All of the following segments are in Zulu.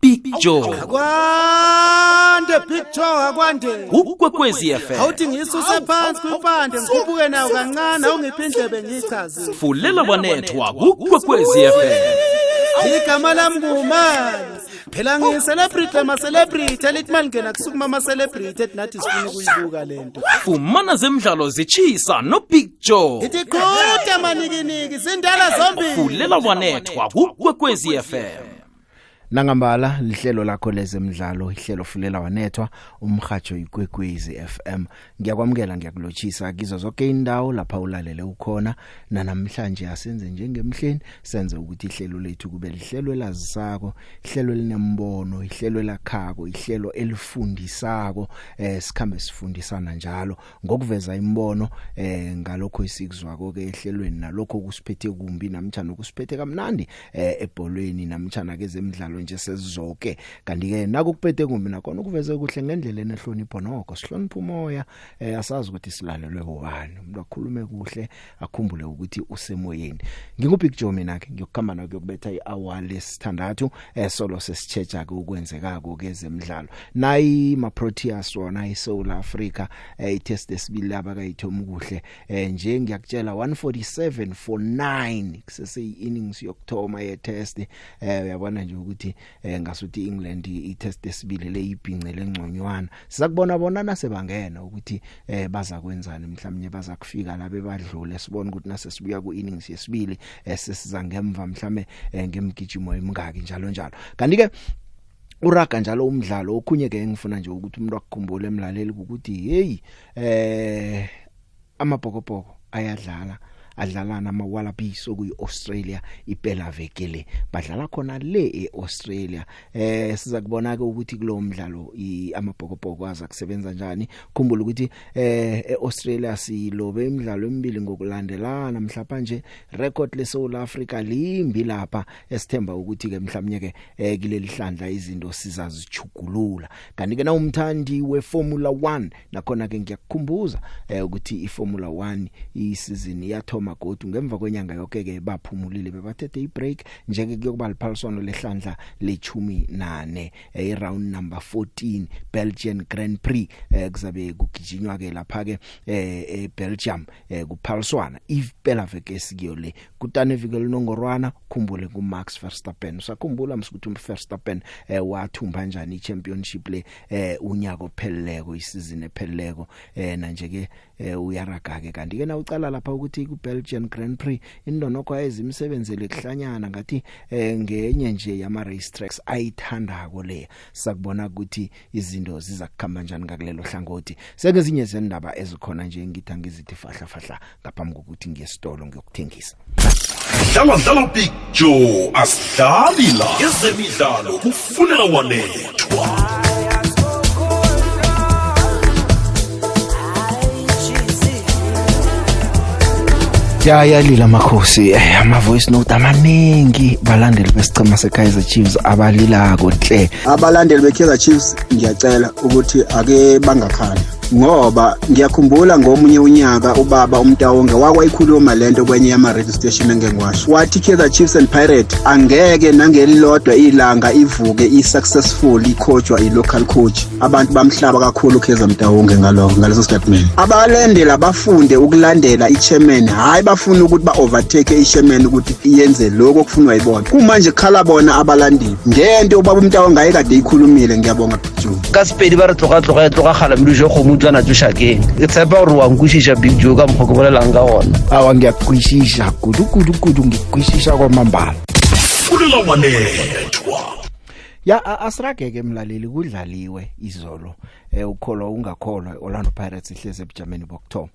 Big Joe Akwande picture akwande. ukwekwezi FM Awuthi ngisuse phansi kwimpande ngikhuphuke nayo kancane awungiphi indlebe ngichaze. fulela wanethwa ukwekwezi FM Igama lami ngumani? Phela ngiyi celebrity ama celebrity elithi malingena kusukuma ama celebrity ethi nathi sifuna ukuyibuka lento. fumana zemidlalo zichisa no Big Joe Ithi qhuda manikiniki sindala zombili. fulela wanethwa ukwekwezi FM Nangambala lihlelo lakho lezemidlalo ihlelo fulela wanethwa umhajo ikwekwezi FM ngiyakwamukela ngiyakulochisa kizo zonke indawo lapha ulalele ukhona. Na namhlanje asenze njengemhleni senze ukuthi ihlelo lethu kube lihlelo elazisako ihlelo elinembono ihlelo lakhako ihlelo elifundisako eh sikhambe sifundisana njalo. Ngokuveza imbono eh ngalokho isikuzwako ke ehlelweni nalokho kusiphethe kumbi namtjana kusiphethe kamnandi eh ebholweni namtjana kezemidlalo nje sesizoke kanti ke nakukuphethe kumbi nakona ukuveze kuhle ngendlela enehlonipho nokho. Sihlonipha umoya eh asazi ukuthi silalelwe bobani. Umuntu akhulume kuhle akhumbule ukuthi usemoyeni. Ngingubig Joe mina ke ngiyokukhamba nayo kuyokubetha ihour lesithandathu eh solo sesichecha ke ukwenzekako kezemidlalo nayi ma Proteas wona eSouth Africa eh itest esibili abakayithoma kuhle eh nje ngiyakutshela 147 for 9 kusese innings yokthoma ye test eh uyabona nje ukuthi eh ngasuthi England itest esibili le ibhince lengconywana. Sizakubona bona nasebangena ukuthi eh baza kwenzani mhlawumnye baza kufika la bebadlule. Sibone ukuthi nase sibuya ku innings yesibili esesiza ngemva mhlawumbe eh, ngemgijimo emingaki njalo njalo. Kanti ke uraga njalo umdlalo. Okhunye ke ngifuna nje ukuthi umuntu akukhumbule emlaleli ukuthi hey eh amabhokobhoko ayadlala. Adlala nama Wallabies okuyi Australia iphela vekele badlala khona le eAustralia. Eh siza kubona ke ukuthi kulowo mdlalo amabhokobhoko aza kusebenza njani. Khumbula ukuthi eh eAustralia silobe imidlalo emibili ngokulandelana. Mhlapa nje record le South Africa limbi lapha. Esithemba ukuthi ke mhlawumnye ke eh kileli hlandla izinto sizazichugulula kanti ke na umthandi weFormula 1 nakhona ke ngiyakukhumbuza eh ukuthi iFormula 1 isizini iyathoma godu ngemva kwenyanga yonke ke baphumulile bebathethe ibreak njeke kuyokuba liphaliswano lehlandla lechumi nane eh, round number 14 Belgian Grand Prix eh, kuzabe kugijinywa ke lapha ke e Belgium eh, kuphaliswana. Iphela veke esikiyo le kutane vike linongorwana khumbule ku Max Verstappen. Usakhumbula msukuthi uMverstappen eh, wathumba kanjani ichampionship le unyaka opheleleko isizini epheleleko na nje ke eh, uyaraga ke. Kanti ke na ucala lapha ukuthi ku Belgian Grand Prix indonokho ayizimsebenzele kuhlanyana ngathi eh, ngenye nje yama race tracks ayithandako le. Sakubona ukuthi izinto zizakukhamba kanjani ngakulelo hlangothi. Seke zinye zendaba ezikhona nje ngithi angizithi fahla fahla ngaphambi kokuthi ngiyesitolo ngiyokuthengisa. Dlala dlala big joe asidlali la. Ezemidlalo kufunela wanethwa Ya yalila makhosi eh, ama voice note amaningi balandeli besicema seKaizer Chiefs abalilako hle abalandeli beKaizer Chiefs ngiyacela ukuthi ake bangakhali. Ngoba ngiyakhumbula ngomunye unyaka ubaba umtawonge wakwayikhuluma lento kwenye yama radio station engengwasho wathi Kaizer Chiefs and Pirate angeke nangelilodwa ilanga ivuke i-successful icoachwa i-local coach. Abantu bamhlaba kakhulu Kaizer Mtawonge ngalokho ngaleso statement. Abalandeli abafunde ukulandela i-chairman hayi bafuna ukuthi ba-overtake i-chairman ukuthi yenze lokho okufunwa yibona. Kumanje khala bona abalandeli ngento ubaba umtawonge ayekade ikhulumile ngiyabonga Joe ka sepedi ba re tloga tloga e tloga kgala mduso kgomo tswana tsošakeng ke tshepa gore wa nkwešiša big joe ka mokgwa ke bolelang ka gona awa ngiyakwishisha kudu kudu kudu ngikwishisha kwamambala. Fulela wanethwa. Ya a- asirageke emlaleli kudlaliwe izolo eh ukholwa ungakholwa Orlando Pirates ihleze ebujameni bokthoma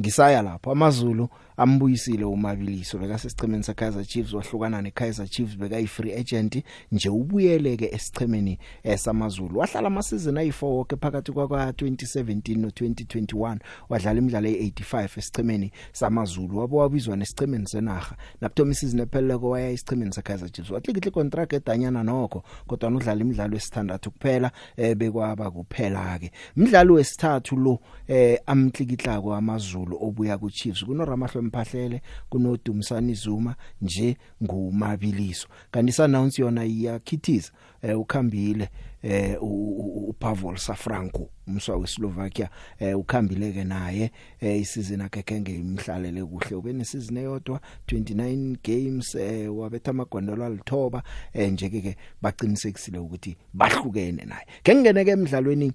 ngisaya lapho amazulu ambuyisile umabiliso bekasesicemeni seKaizer Chiefs wahlukana neKaizer Chiefs bekayi free agent nje ubuyeleke esicemeni esamazulu wahlala ama season ayi4 wonke phakathi kwa 2017 no 2021 wadlala imidlalo e85 esicemeni samazulu wabo wabizwa nesicemeni senaga nabuthoma isizini epheleleko waya esicemeni seKaizer Chiefs. Watlikitla contract edanyana nokho kodwa udlala imidlalo esithandathu kuphela eh bekwaba kuphela ke. Umdlalo wesithathu lo eh amtlikitlako amazulu obuya ku Chiefs kunoRamahlwe Mphahlele kunodumisani Zuma nje ngumabiliso. Kanti Sundowns yona iyakhithiza eh, ukhambile eh uPavel Safranko umswa weSlovakia eh ukhambile ke naye eh isizini yakhe kenge imhlalele kuhle. Ubene season eyodwa 29 games eh wabetha amagondolo alithoba eh nje ke baqinisekisile ukuthi bahlukene naye. Ke ngene ke emidlalweni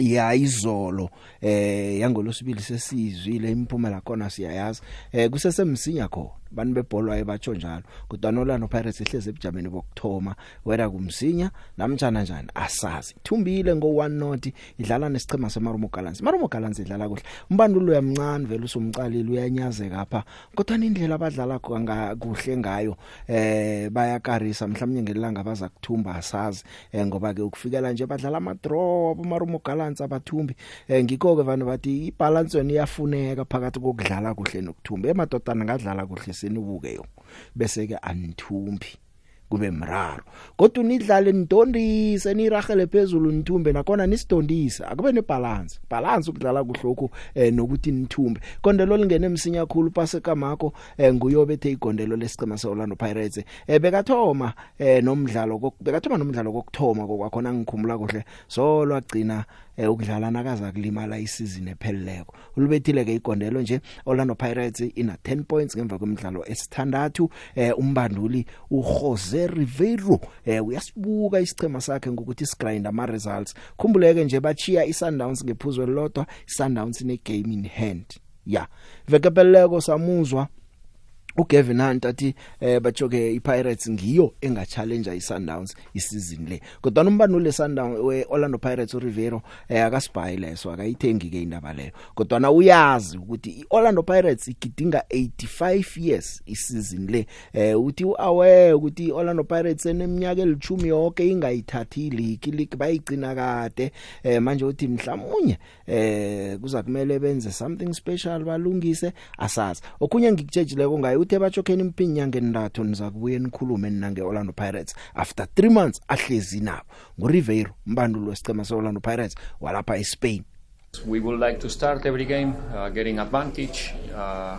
ya izolo eh yangolosibili sesizwile imphumela khona siyayazi. Eh kusesemsinya khona. Bani bebhola ayebatsho njalo. Kodwa nolano Pirates ehleze ebujameni bokuthoma wera kumsinya namtjana njani? Asazi. Thumbile ngo 1 not idlala nesichema semarumo Gallants. Marumo Gallants idlala kuhle. Umbandulo yamncane vele usumcalile uyanyazeka apha kodwa indlela abadlala khona kuhle ngayo eh bayakarisa. Mhlawumnye ngelanga baza kuthumba asazi. Eh, ngoba ke ukufikela nje badlala ama draw marumo Gallants abathumbi. Eh, ngikho ke vanhu bathi ibalance yona iyafuneka phakathi kokudlala kuhle nokuthumba. Emadodana ngadlala kuhle senibuke yo bese ke anithumbi kube mraro. Kodwa unidlale nidondise niragele phezulu nithumbe nakona nisidondise. Akube nebalance balance ukudlala kuhlokho eh, nokuthi nithumbe. Ikondelo lingene emsinya khulu pase kamakho eh, nguyobethe igondelo lesicema seOrlando Pirates. Eh, bekathoma eh, nomdlalo bekathoma nomdlalo kokthoma kokwakhona ngikhumula kuhle. So lwagcina eh, ukudlala nakaza kulimala isizini epheleleko. Ulubethile ke igondelo nje Orlando Pirates ina 10 points ngemva kwemidlalo esithandathu. Eh, umbanduli uJose Ribeiro eh, uyasibuka isichema sakhe ngokuthi sigrind ama results khumbuleke nje bachiya iSundowns ngephuzo lodwa iSundowns ine game in hand. Ya vekepeleko samuzwa uGavin Hunt athi eh bajoke iPirates ngiyo enga challenge iSundowns isizini le. Kodwa umbani le Sundown weOrlando Pirates uRivero eh akasibhayile so akayithengi ke indaba leyo. Kodwa na uyazi ukuthi iOrlando Pirates igidinga 85 years isizini le. Eh uthi uaware ukuthi iOrlando Pirates eneminyaka elithumi yonke ingayithathi league league bayigcina kade. Eh manje uthi mhlawumnye eh kuza kumele benze something special balungise asazi. Okunye ngikutshejileko ngayo uthe batshokheni impinyanga endathu nizakubuye nikhulume nina ngeOrlando Pirates after 3 months ahlezi nabo nguRiveiro mbandulu wesicema seOrlando Pirates walapha eSpain We would like to start every game uh, getting advantage, uh,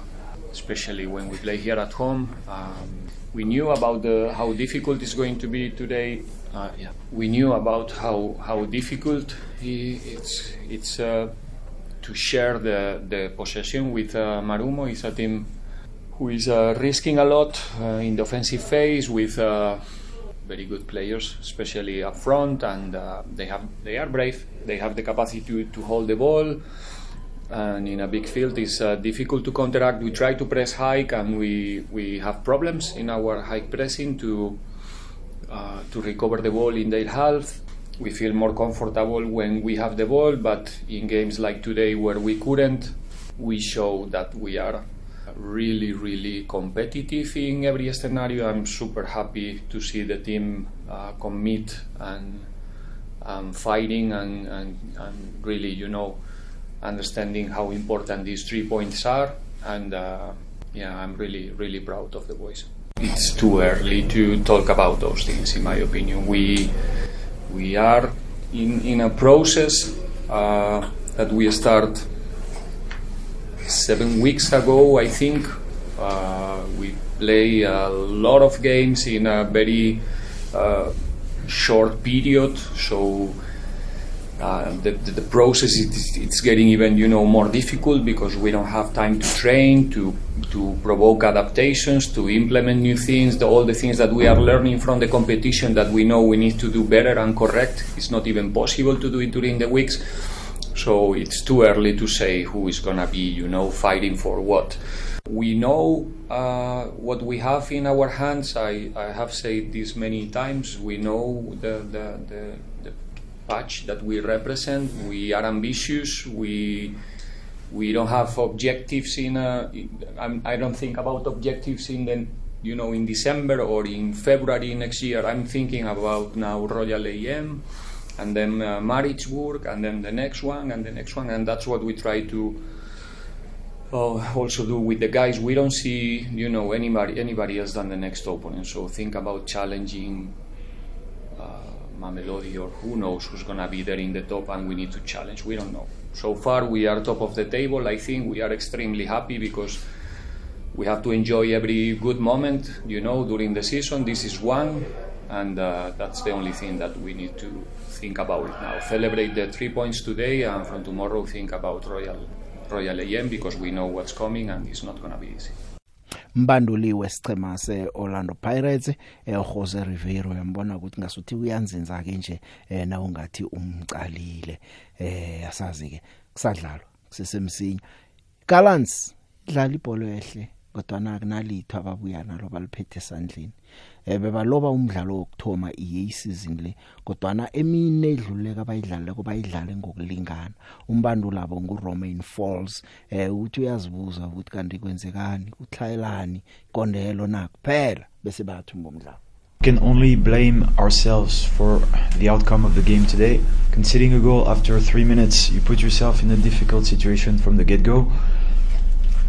especially when we play here at home. Um, we knew about the, how difficult it's going to be today. Uh, yeah. We knew about how, how difficult it's, it's uh, to share the, the possession with uh, Marumo. It's a team who is uh, risking a lot uh, in the offensive phase with uh, very good players, especially up front, and uh, they have they are brave. They have the capacity to, to hold the ball, and in a big field it's uh, difficult to counteract. We try to press high, and we we have problems in our high pressing to uh, to recover the ball in their half. We feel more comfortable when we have the ball, but in games like today where we couldn't, we show that we are really, really competitive in every scenario. I'm super happy to see the team uh, commit and um, fighting and, and, and really, you know, understanding how important these three points are. And uh, yeah, I'm really, really proud of the boys. It's too early to talk about those things, in my opinion. We we are in in a process uh, that we start seven weeks ago, I think. Uh, we play a lot of games in a very uh, short period, so uh, the, the, the process is it's getting even you know more difficult because we don't have time to train, to to provoke adaptations, to implement new things, the, all the things that we are learning from the competition that we know we need to do better and correct. It's not even possible to do it during the weeks. So it's too early to say who is going to be, you know, fighting for what. We know uh, what we have in our hands. I, I have said this many times. We know the, the, the, the patch that we represent. We are ambitious. We we don't have objectives in. A, I'm, I don't think about objectives in the you know in December or in February next year. I'm thinking about now Royal AM and then uh, Maritzburg, and then the next one, and the next one, and that's what we try to uh, also do with the guys. We don't see, you know, anybody anybody else than the next opponent. So think about challenging uh, Mamelodi or who knows who's gonna be there in the top, and we need to challenge. We don't know. So far, we are top of the table. I think we are extremely happy because we have to enjoy every good moment, you know, during the season. This is one, and uh, that's the only thing that we need to think about it now. Celebrate the three points today, and from tomorrow think about Royal Royal AM because we know what's coming, and it's not going to be easy. mbanduli wesicema seOrlando Pirates eJose Rivero yambona ukuthi ngasuthi uyanzinza ke nje eh na ungathi umcalile eh asazi ke kusadlalwa kusesemsinya Gallants idlala ibhola ehle kodwa na kunalitho ababuya nalo baliphethe esandleni eh bebaloba umdlalo wokthoma iyeseason le kodwa na emine edluleka bayidlale kuba idlale ngokulingana umbanduli labo nguRomain Falls eh uthi uyazibuza ukuthi kanti kwenzekani uthlayelani ikondelo na kuphela bese bathumba umdlalo can only blame ourselves for the outcome of the game today. Conceding a goal after three minutes, you put yourself in a difficult situation from the get go.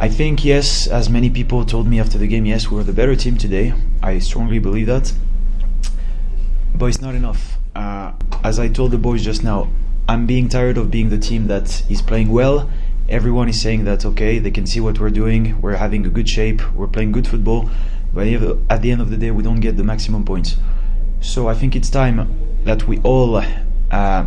I think, yes, as many people told me after the game, yes, we're the better team today. I strongly believe that. But it's not enough. Uh, as I told the boys just now, I'm being tired of being the team that is playing well. Everyone is saying that, okay, they can see what we're doing, we're having a good shape, we're playing good football, but at the end of the day, we don't get the maximum points. So I think it's time that we all uh,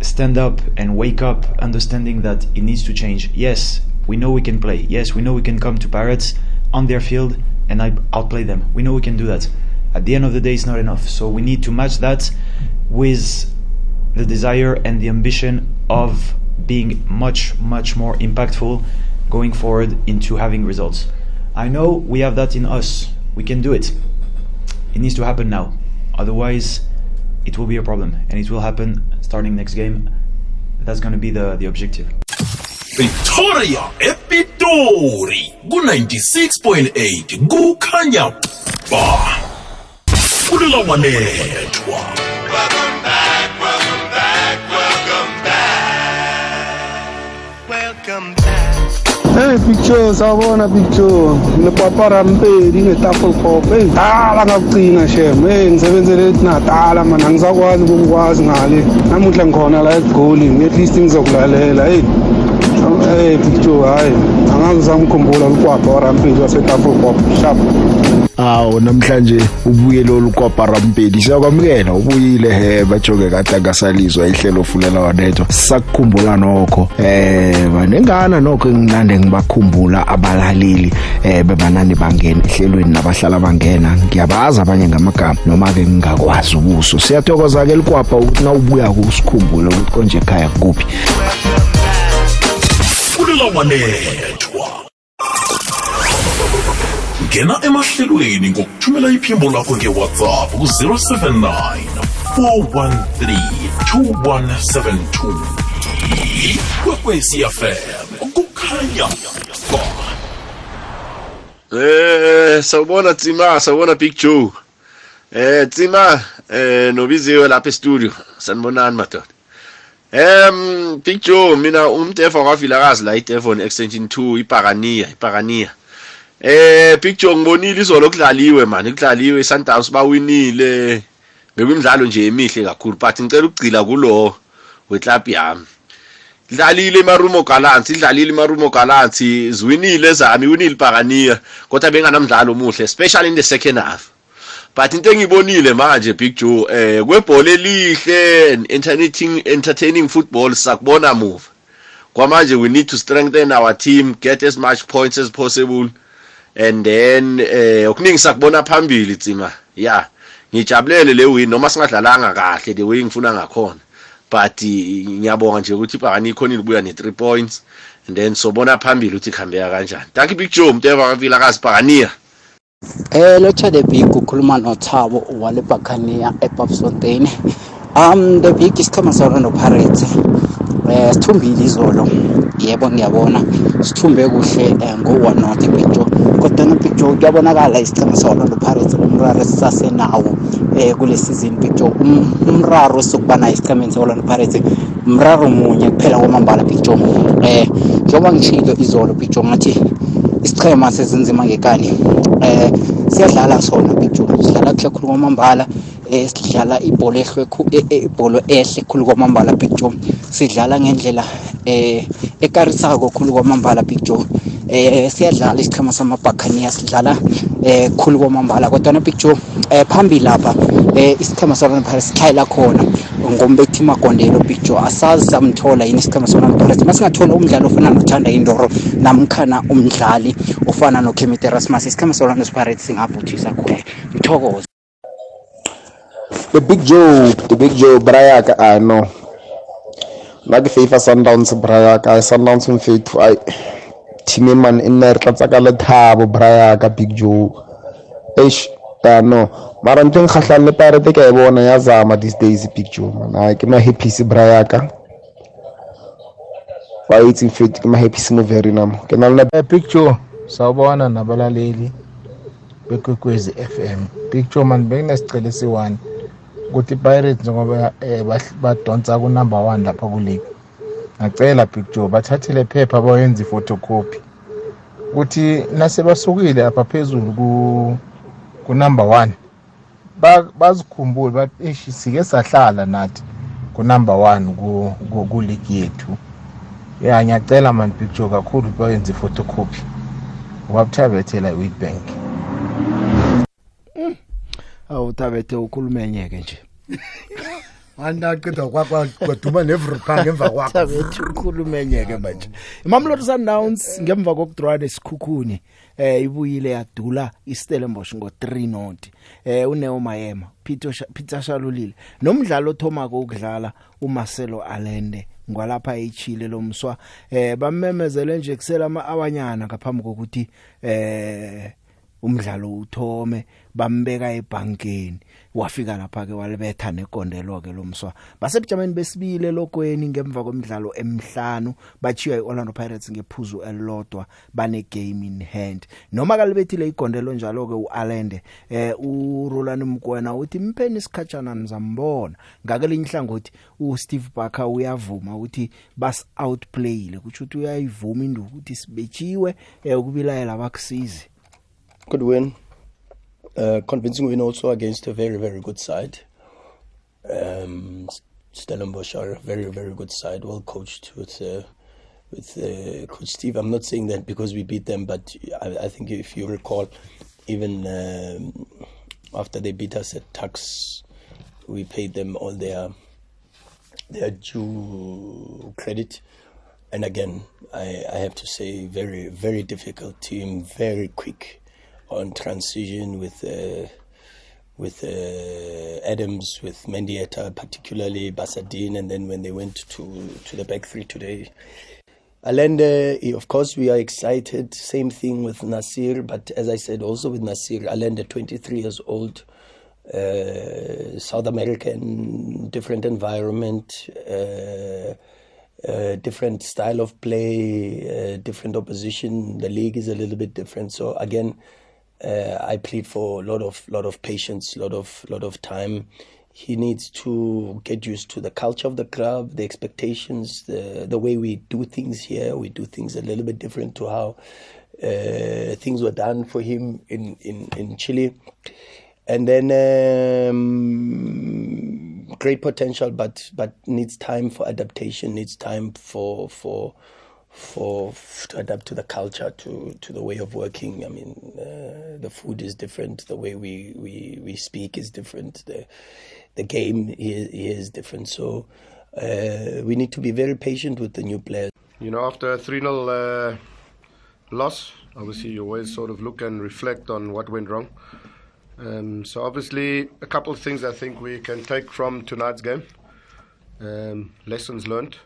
stand up and wake up, understanding that it needs to change. Yes, we know we can play. Yes, we know we can come to Pirates on their field and I outplay them. We know we can do that. At the end of the day, it's not enough. So we need to match that with the desire and the ambition of being much, much more impactful going forward into having results. I know we have that in us. We can do it. It needs to happen now. Otherwise, it will be a problem. And it will happen starting next game. That's going to be the, the objective. Victoria Epitori ku96.8 kukhanya ba. Kulela wanethwa Hey picture. Sawubona picture nepapara mpedi ngetafel cop hey dala ngakugcina shem hey ngisebenzele natala mana angisakwazi ukungikwazi ngale. Namuhla ngikhona la egoli at least ngizokulalela hey. Hey picture hayi angazi ngisamkhumbula lukwapha warampedi wasetafel cop sharp. Awu namhlanje ubuye lo lukwapa rampedi siyakwamukela ubuyile he bajoke kade akasalizwa ihlelo fulela wanethwa. Sakukhumbula nokho eh banengana nokho enginande ngibakhumbula abalaleli eh bebanani bangena ehlelweni nabahlala bangena. Ngiyabaza abanye ngamagama noma ke ngingakwazi ubuso. Siyathokoza ke likwapa ukuthi na ubuya kusikhumbule ukuthi konje ekhaya kuphi kulela wanethwa ngena emahlelweni ngokuthumela iphimbo lakho ngewhatsapp ku-079 413 2172 ikwekwecfm kukhanya ba Eh sawubona Tsima sawubona Big Joe. Eh Tsima eh nobiziwe lapha e-studio sanibonani madoda. Em Big Joe mina umtefo kwavilakazi la iTefon extension 2 iPagania iPagania. Eh Big Joe ngibonile izolo kudlaliwe man kudlaliwe iSundowns bawinile. Bekwimidlalo nje emihle kakhulu but ngicela ukugcila kulo weclub yami. idlalile imarumo gallants idlalile imarumo gallants ziwinile zami iwinile Pagania kodwa benganamdlalo omuhle especially in the second half but into engibonile manje Big Joe eh kwebhola elihle entertaining entertaining football sakubona move kwamanje we need to strengthen our team get as much points as possible. And then eh okuningi sakubona phambili tsima yeah ngijabulele le win noma singadlalanga kahle the way ngifuna ngakhona. But ngiyabonga nje ukuthi ibhakani ikhona ibuya ne3 points. And then sobona phambili ukuthi ikhambeka kanjani. Thank you big joe mteva kavila kasibhakania Eh locha the big ukhuluma noThabo wale Buccaneer ePapsfontein. Um the big isikhama saOrlando Pirates. Eh sithumbile izolo. Yebo ngiyabona. Sithumbe kuhle eh, ngo 1 not Joe. Kodwa no Joe kuyabonakala isikhama saOrlando Pirates umraro sisasenawo eh kule season Joe. Um, umraro sokubana isikhama saOrlando Pirates umraro munye kuphela kwamambala Joe. Eh njengoba ngishilo izolo Joe ngathi isichema sezinzima ngekani? Eh siyadlala sona picture sidlala kuhle khulu kwamambala. Eh sidlala ibhola ehle ibhola ehle khulu kwamambala picture sidlala ngendlela eh ekarisako khulu kwamambala Big Joe eh siyadlala isichema samaBuccaneers sidlala eh khulu kwamambala kodwa na Big Joe eh phambili lapha eh isichema sona Pirates sikhayela khona. Ngombethi magondelo Big Joe asazi samthola yini isichema sona Pirates masingathola umdlalo ofana nothanda indoro namkhana umdlali ofana noKemit Erasmus isichema sona Pirates singavuthisa khona ngithokoza The Big Joe, the Big Joe, Brayaka, I know. Nna ke favor Sundowns Brayaka, Sundowns mfethu ai team e man e nne re tlatsa ka lethabo Brayaka Big Joe. Eish, I know. Mara ntho e nkgahlang le Pirate ke a e bona ya zama these days Big Joe man. Ai ke ma happy se Brayaka. Wa itse mfethu ke ma happy se mo very namo. Ke na le Eh, Big Joe sawubona nabalaleli bekwekwezi FM Big Joe man benginesicelo esiwani ukuthi Pirates njengoba eh, bahl- badonsa ku number 1 lapha ku league ngacela Big Joe bathathele phepha bayenze photocopy ukuthi nase basukile apha phezulu ku ku number 1 ba bazikhumbule bathi eish sike sahlala nathi ku number 1 ku ku, ku league yethu. Ya ngiyacela man Big Joe kakhulu bayenze photocopy wabuthabethela iWitbank. Awuthabethe ukhulumenyeke nje. Andaqeda kwaduma nevruka ngemva kwakho Thabethe ukhulumenyeke manje. Imamlori sundowns ngemva kokudrawna esikhukhuni eh ibuyile yadula istellenbosch ngo3 not eh uneo mayema peter peter shalulile. Nomdlalo othomako ukudlala umarcelo alende ngwalapha echile lomswa. Eh bamemezele nje kusela ama awanyana ngaphambi kokuthi eh umdlalo uthome bambeka ebhankeni. Wafika lapha ke walibetha negondelo ke lomswa basebujameni besibile lokweni ngemva komdlalo emhlanu bachiya iOrlando Pirates ngephuzu elilodwa bane game in hand. Noma kalibethile igondelo njalo ke uAlende eh uRolani Mkwena uthi mpheni isikhatshana nizambona. Ngakelinye ihlangothi uSteve Barker uyavuma ukuthi bas outplayile kuthi uthi uyayivuma induku ukuthi sibechiwe eh ukubilayela bakusizi Good win. Uh, convincing win also against a very, very good side. Um, Stellenbosch are a very, very good side, well coached with uh, with uh, Coach Steve. I'm not saying that because we beat them, but I, I think if you recall, even um, after they beat us at Tux, we paid them all their their due credit. And again, I, I have to say, very, very difficult team, very quick on transition with uh, with uh, Adams, with Mendieta, particularly Basadine, and then when they went to to the back three today. Allende, eh, of course, we are excited. Same thing with Nasir, but as I said, also with Nasir, Allende, 23 years old, uh, South American, different environment, uh, uh, different style of play, uh, different opposition. The league is a little bit different. So again, uh, I plead for a lot of lot of patience, lot of lot of time. He needs to get used to the culture of the club, the expectations, the the way we do things here. We do things a little bit different to how uh, things were done for him in in in Chile. And then um, great potential, but but needs time for adaptation. Needs time for for for to adapt to the culture, to to the way of working. I mean, uh, the food is different. The way we, we, we speak is different. The the game here is different. So uh, we need to be very patient with the new players. You know, after a 3 0 uh, loss, obviously you always sort of look and reflect on what went wrong. Um, so, obviously, a couple of things I think we can take from tonight's game. Um, lessons learned,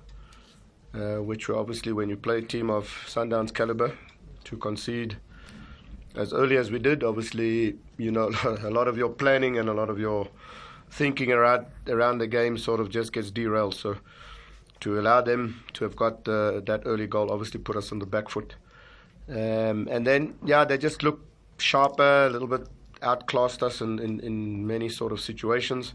uh, which were obviously when you play a team of Sundowns caliber, to concede as early as we did, obviously, you know, a lot of your planning and a lot of your thinking around around the game sort of just gets derailed. So to allow them to have got uh, that early goal obviously put us on the back foot. Um, and then, yeah, they just looked sharper, a little bit outclassed us in, in, in many sort of situations.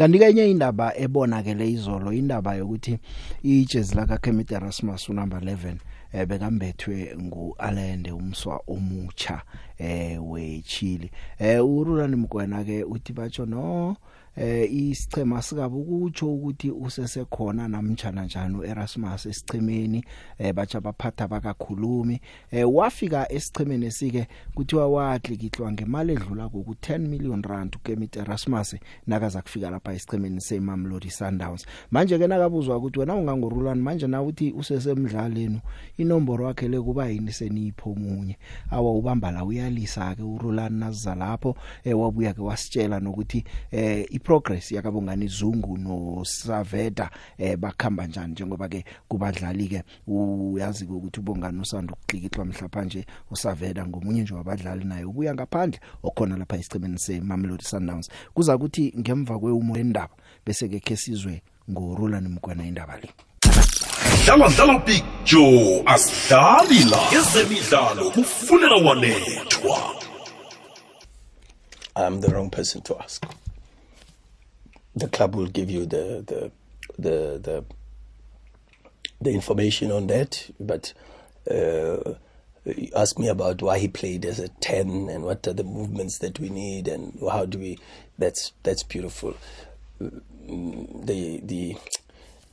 Kanti kenye indaba ebonakele izolo indaba yokuthi ijezi laka Kemit Erasmus unumber 11 eh bekambethwe nguAlende umswa omucha eh wechile. Eh urulani mkwena ke uthi batsho no eh isichema sikabe ukutsho ukuthi usesekhona namtjana njani uErasmus esichemeni eh batsha baphatha bakakhulumi eh wafika esichemeni esike kuthiwa watlikitlwa ngemali edlula ku 10 million rand uKemit Erasmus nakaza kufika lapha esichemeni seMamelodi Sundowns. Manje ke nakabuzwa ukuthi wena ungangorulani manje na uthi usesemdlaleni inomboro yakhe le kuba yini senipho munye awa ubamba la uyalisa ke urulani naziza lapho eh wabuya ke wasitshela nokuthi eh iprogress yakabongani Zungu no Saveda eh bakhamba njani njengoba ke kubadlali ke uyazi ukuthi ubongani usanda ukuklikihlwa mhlapha nje uSaveda ngomunye nje wabadlali naye ubuya ngaphandle okhona lapha isicebeni seMamelodi Sundowns. Kuza ukuthi ngemva kweumo endaba bese ke kesizwe ngorulani mkwana indaba le. Dlala dlala big joe asidlali la ezemidlalo kufunela wanethwa I'm the wrong person to ask. The club will give you the the the the, the information on that, but uh, you ask me about why he played as a ten and what are the movements that we need and how do we. That's that's beautiful. The the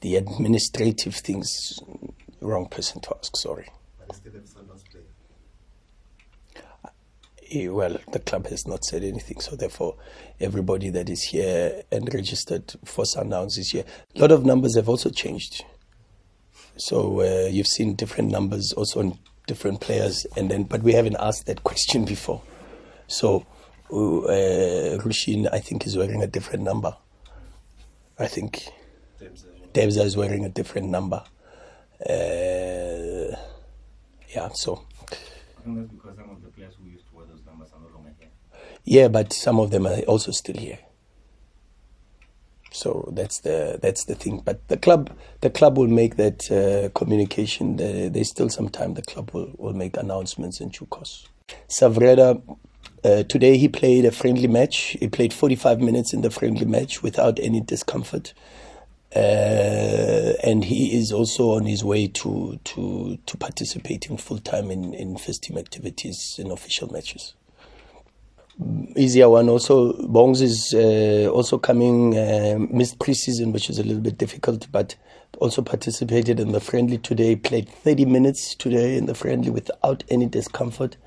the administrative things, wrong person to ask. Sorry. Eh, well, the club has not said anything, so therefore, everybody that is here and registered for Sundowns is here. A lot of numbers have also changed. So uh, you've seen different numbers also on different players, and then but we haven't asked that question before. So uh, Rushin, I think, is wearing a different number. I think Debza is wearing a different number. Uh, yeah, so. because some of the players who used to wear those numbers are no longer here. Yeah, but some of them are also still here. So that's the that's the thing. But the club the club will make that uh, communication. There- there's still some time. The club will, will make announcements in due course. Savreda, uh, today he played a friendly match. He played 45 minutes in the friendly match without any discomfort. Uh, and he is also on his way to to to participating full time in in first team activities in official matches easier one also. Bongs is uh, also coming, uh, missed preseason, which is a little bit difficult, but also participated in the friendly today. Played 30 minutes today in the friendly without any discomfort.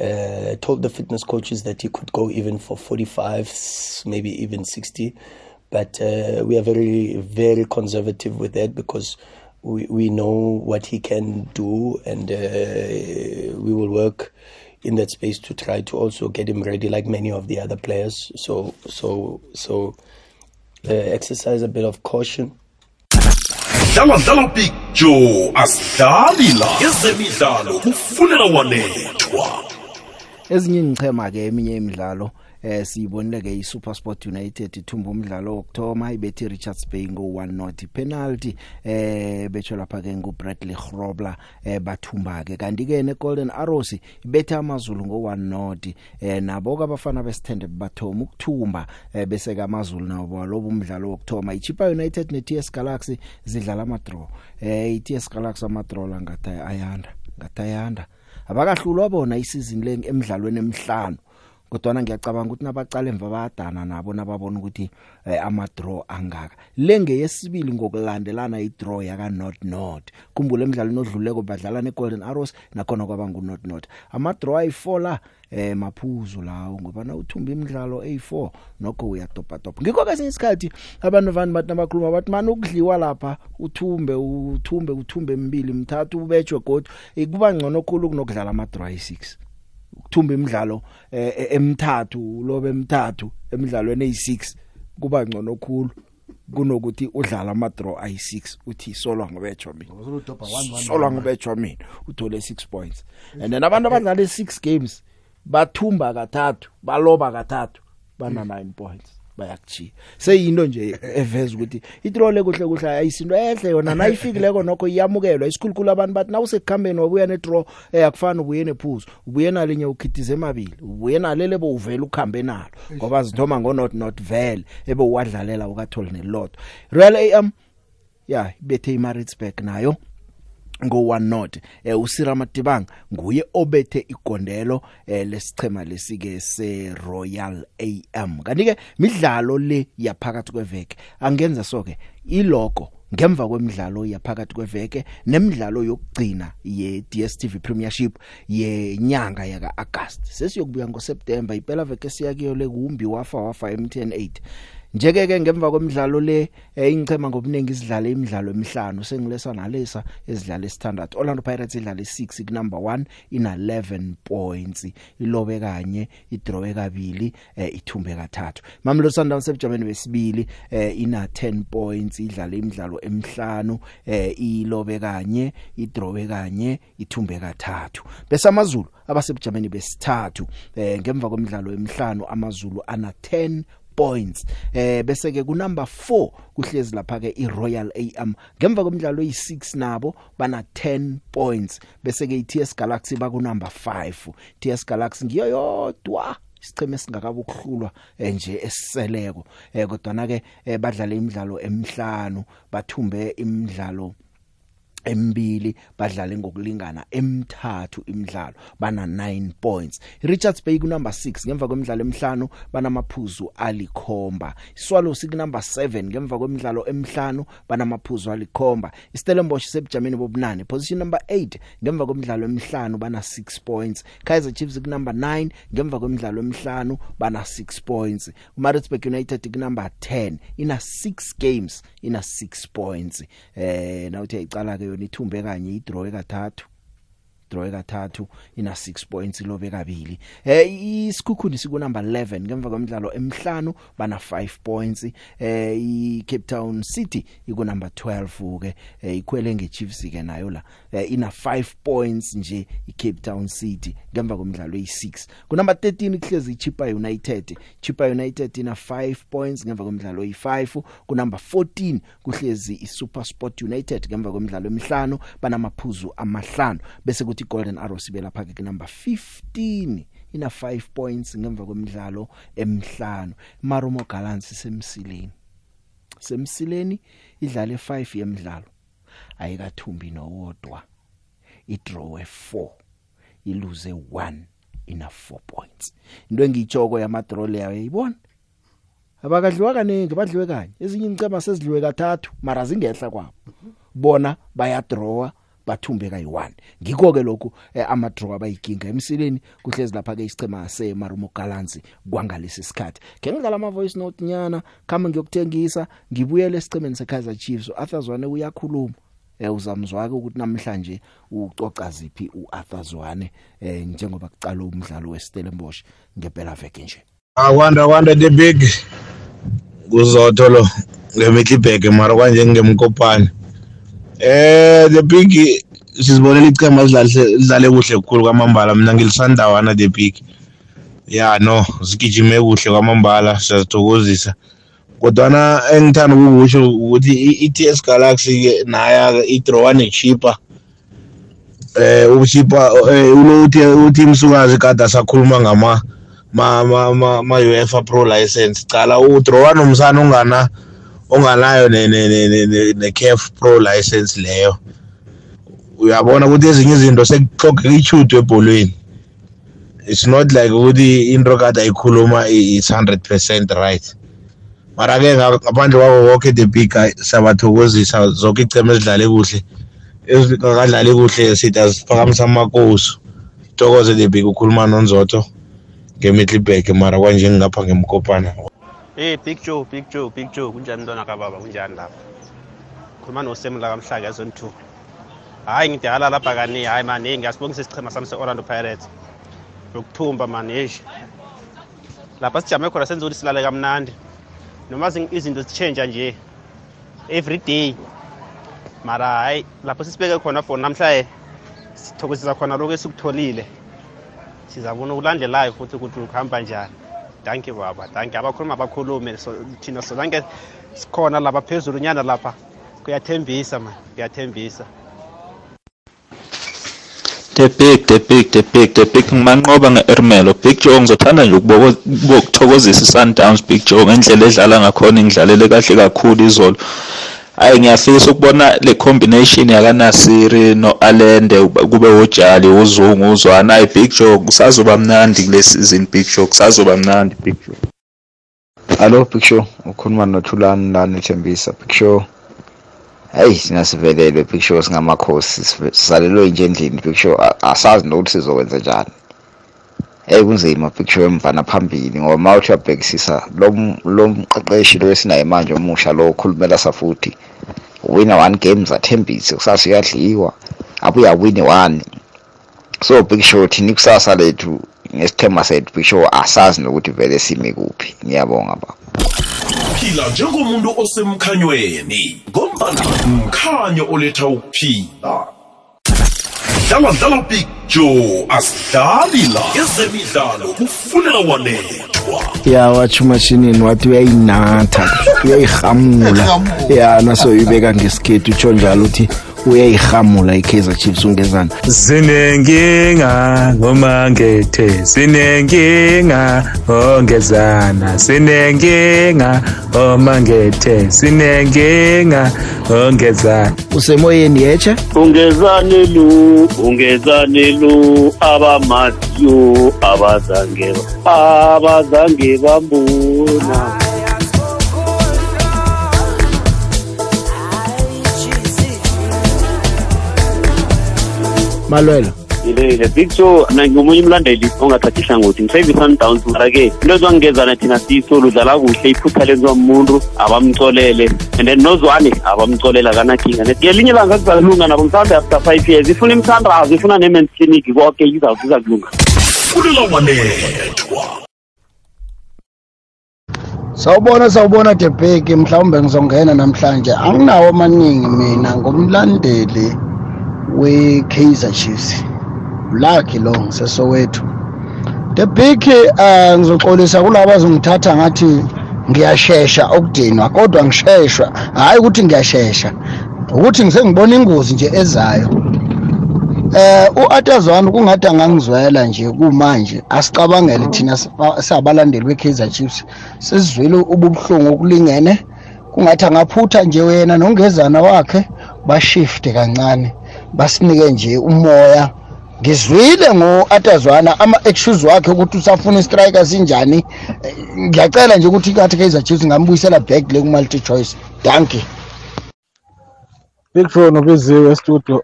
Uh, told the fitness coaches that he could go even for 45, s- maybe even 60. But uh, we are very, very conservative with that because we, we know what he can do and uh, we will work in that space to try to also get him ready like many of the other players. So, so, so uh, exercise a bit of caution. dlala big joe asidlali la ezemidlalo kufunela wanethwa ezinye ingchema ke eminye imidlalo eh siyibonile ke iSuperSport United ithumba umdlalo wokthoma ibethi Richards Bay ngo 1 not penalty eh betsho lapha ke nguBradley Grobler eh bathumba ke kanti ke neGolden Arrows ibethe amazulu ngo 1 not eh nabo ke abafana beStandard bathoma ukuthumba eh bese ke amazulu nabo lobo umdlalo wokthoma iChipa United neTS Galaxy zidlala ama draw eh iTS Galaxy ama draw la ngathi ayanda ngathi ayanda. Abakahlulwa bona isizini le emidlalweni emihlanu. Kodwa ngiyacabanga ukuthi nabacala emva bayadana nabo nababona ukuthi eh, ama draw angaka. Lenge yesibili ngokulandelana i draw yaka North. North kumbule emidlalweni odluleko badlala ne Golden Arrows nakhona kwaba ngu North. North ama draw ayi4 la eh maphuzu lawo ngoba na uthumba imidlalo A4 nokho uyatopa topa ngikho ke isikhathi abantu vani bathi nabakhuluma bathi manje ukudliwa lapha uthumbe uthumbe uthumbe mbili mthathu ubetjwe god kuba ngcono khulu kunokudlala ama draw ay6 ukuthumba imidlalo eh, eh, emithathu lobe emithathu emidlalweni ey6 kuba ngcono khulu kunokuthi udlala ama draw ay6 uthi solwa ngobetjwa mina. Solwa ngobetjwa mina uthole 6 points. And then abantu abadlala 6 games bathumba kathathu baloba kathathu bana 9 points. Bayakuchiya seyinto nje eveza ukuthi itrole kuhle kuhle ayisinto ehle yona nayifikileko nokho iyamukelwa. Isikhulukhulu abantu bathi nawusekukhambeni wabuya ne draw eh akufani ubuye nephuzu. Ubuye nalinye ukhithize emabili. Ubuye nalele bo uvela ukhambe nalo. Ngoba zithoma ngo not not vele ebe uwadlalela ukatholi nelotho Real AM yeah ibethe iMaritzburg nayo. Ngo 1 not eh usira Madibang nguye obethe igondelo eh lesichema lesike se Royal AM kanti ke midlalo le yaphakathi kweveke angenza soke iloko ngemva kwemidlalo yaphakathi kweveke nemidlalo yokugcina ye DStv Premiership yenyanga yaka August sesiyokubuya ngoSeptember iphela veke siyakiyo lekumbi wafa wafa MTN 8 Njeke ke ngemva kwemidlalo le eh, ingchema ngobuningi isidlala imidlalo emihlanu. Sengilesa nalesa ezidlala esithandathu Orlando Pirates idlala e6 ku number 1 ina 11 points. Ilobe kanye idrawe kabili eh, ithumbe kathathu. Mamelodi Sundowns sebujameni besibili eh, ina 10 points. Idlala imidlalo emihlanu ilobe kanye idrawe kanye ithumbe kathathu. Bese amazulu abasebujameni besithathu eh, ngemva kwemidlalo emihlanu amazulu ana 10 points. Eh bese ke ku number 4 kuhlezi lapha ke iRoyal AM ngemva komdlalo oyi6 nabo bana 10 points. Bese ke iTS Galaxy ba ku number 5 TS Galaxy ngiyo yodwa isicheme singakabe ukuhlulwa eh, nje esiseleko. Eh kodwa na ke eh, badlala imidlalo emihlanu bathumbe imidlalo embili badlale ngokulingana emithathu imidlalo bana 9 points. Richards Bay ku number 6 ngemva kwemidlalo emihlanu banamaphuzu alikhomba. Swallows ku number 7 ngemva kwemidlalo emihlanu banamaphuzu alikhomba. Stellenbosch sebujameni bobunane position number 8 ngemva kwemidlalo emihlanu bana 6 points. Kaizer Chiefs ku number 9 ngemva kwemidlalo emihlanu bana 6 points. Maritzburg United ku number 10 ina 6 games ina 6 points. Eh nawuthi ayicala ke yona ithumbe kanye idraw kathathu. Draw kathathu ina 6 points lobe kabili. Eh isikhukhuni siku number 11 ngemva kwemidlalo emihlanu bana 5 points. Eh i Cape Town City iku number 12 ke eh, ikhwele ngeChiefs ke nayo la. Eh, ina 5 points nje iCape Town City ngemva kwemidlalo eyi6 ku number 13 kuhlezi iChipa United. Chipa United ina 5 points ngemva kwemidlalo eyi5 ku number 14 kuhlezi iSuperSport United ngemva kwemidlalo emihlanu banamaphuzu amahlanu. Bese kuthi Golden Arrows ibe lapha ke number 15 ina 5 points ngemva kwemidlalo emihlanu. Marumo Gallants semsileni semsileni idlale 5 yemidlalo. Ayikathumbi nowodwa idraw e4 iluze 1 ina 4 points. Into engiyitshoko yamadraw leyo yayibona? Abakadliwa kaningi badliwe kanye. Ezinye incema sezidliwe kathathu mara zingehla kwabo. Bona bayadrawa bathumbe kayi1 ngikho ke lokhu eh, ama draw abayiginga emsileni kuhlezi lapha ke isicema seMarumo Gallants kwangalesi sikhathi. Ke ngidlala ama voice note nyana kama ngiyokuthengisa ngibuyele esicemeni seKaizer Chiefs. Arthur Zwane uyakhuluma. Eh uzamzwaka ukuthi namhlanje ucoca ziphi uArthur Zwane eh njengoba kucala umdlalo weStellenbosch ngempela veke nje. Akwanda kwanda the big. Kuzotho lo ngemihlibheke mara kwanje ngemkopane eh the big sizibonela icema lidlale kuhle kakhulu kwamambala. Mina ngilisandawana the big ya no sigijime kuhle kwamambala siyazithokozisa. Kodwana engithanda ukukusho ukuthi i-TS Galaxy ke naya idraw nechipa eh uchipa ulo uthi uthi imsukazi kade sakhuluma ngama ma ma ma, UEFA Pro license. Cala udraw nomsana ongana onganayo ne ne ne, ne, ne CAF Pro license leyo. Uyabona ukuthi ezinye izinto sekuxoxa ichude ebholweni. It's not like ukuthi into kade ayikhuluma it's 100% right. Mara ke ngaphandle kwako konke the big sabathokozisa zonke icema ezidlale kuhle ezingakadlali kuhle sithi aziphakamisa amakosi thokoze the big ukhuluma nonzotho ngemihlibhek mara kwanje ngingapha ngemkopana. Hey Big Joe, Big Joe, Big Joe, kunjani mntwana kababa, kunjani lapha? Khuluma noSem la kamhlaka ezone 2. Hayi ngidala lapha kani, hayi man, hey ngiyasibongisa isichema sami seOrlando Pirates. Yokuthumba man, hey. Lapha sijame khona senza ukuthi silale kamnandi. Noma izinto zichange nje every day. Mara hayi lapho sisibeke khona for namhlanje sithokozisa khona lokho esikutholile. Sizabona ukulandelayo futhi ukuthi ukuhamba njani. Danke baba. Danke. Abakhuluma abakhulume so thina solanke sikhona lapha phezulu nyana lapha. Kuyathembisa man. Kuyathembisa. The big the big the big the big. Ngimanqoba nge-ermelo. Big joe ngizothanda nje ukuthokozisa i-sundowns big joe ngendlela edlala ngakhona ingidlalele kahle kakhulu izolo. Hayi ngiyafisa ukubona le combination yakanasiri no-alende kube ujali uzungu uzwana hayi big joe kusazoba mnandi kule season big joe kusazoba mnandi big joe Hallo Big Show, ukhuluma noThulani lana eThembisa Big Show. Hey, sina sivelelwe Big Show singamakhosi. Sive- sisalelwe nje endlini Big Show a- asazi nokuthi sizokwenza njani. Kunzima Big Show emva naphambili ngoba mawuthi uyabhekisisa lo lo mqeqeshi lo esinaye manje omusha lo okhulumela safuthi. Wina one games athembise kusasa uyadliwa abuya win one. So Big Show thina ikusasa lethu ngesithemba sethu Big Show asazi nokuthi vele sime kuphi. Ngiyabonga baba. phila njengomuntu osemkhanyweni ngombana mkhanyo oletha ukuphila dlala dlala big joe asidlali la ezemidlalo kufunela wanethwa ya watsho umashinini wathi uyayinatha uyayihamula ya nasoyibeka ngesikhethu utsho njalo uthi uyayihamula i-kaizer chiefs ungezana Sinenkinga ngomangethe sinenkinga ongezana sinenkinga omangethe sinenkinga ongezana usemoyeni yeche ungezane lu ungezane lu abamaziyo abazange abazange bambona malwelo ilele big show mina ngingomunye umlandeli ongathathi ihlangothi ngisayive i-sundowns mara-ke into ezwangingezana thina siso ludlala kuhle iphutha lenziwa muntu abamcolele and then nozwane abamcolela kanakhinga net ngelinye ilanga kuzalunga nabo mhlawumbe after five years ifuna imithandazo ifuna ne-mans clinic konke iza kulunga. Kufunela wanethwa Sawubona sawubona Debheki mhlawumbe ngizongena namhlanje. Anginawo amaningi mina ngumlandeli we Kaizer Chiefs. Lucky lo ngisesowethu Debheki uh, ngizoxolisa kulabo azongithatha ngathi ngiyashesha okudinwa kodwa ngisheshwa. Hayi ukuthi ngiyashesha ukuthi ngisengibona ingozi nje ezayo. Eh uAtazwana kungathi angangizwela nje kumanje asicabangele thina siba- sabalandeli beKaizer Chiefs. Sizwile ububuhlungu okulingene kungathi angaphutha nje wena nongezana wakhe bashifte kancane basinike nje umoya. Ngizwile ngoAtazwana ama excuse wakhe ukuthi usafuna istriker sinjani. Eh, ngiyacela nje ukuthi kathi Kaizer Chiefs ngambuyisela back le ku multi choice dankie Big Show nobiziwe studio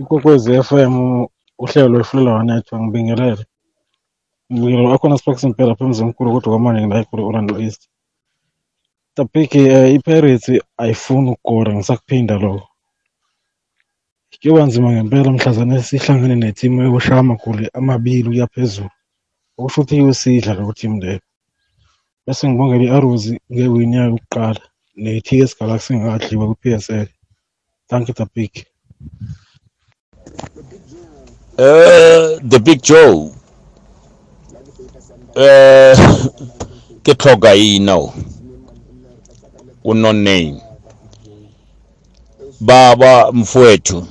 ikokwezi FM uhlelo lwefulela wanethwa ngibingelele. Ngibingelele akhona Sparks impela apha emzini mkhulu kodwa kwamanje ngila eGoli Orlando East. Tapiki eh, iPirates ayifuni ukukora ngisakuphinda lokho. Kuyoba nzima ngempela mhlazane sihlangene netimu ekushawa amagoli amabili ukuya phezulu. Okusho ukuthi iyosidla lokho team leyo. Bese ngibongela i-Arrows ngewini yayo yokuqala ne-TS Galaxy engakadliwa ku-PSL thank you Tapiki Eh, the big joe. Eh ke tlhoka ino o no name baba mfowethu.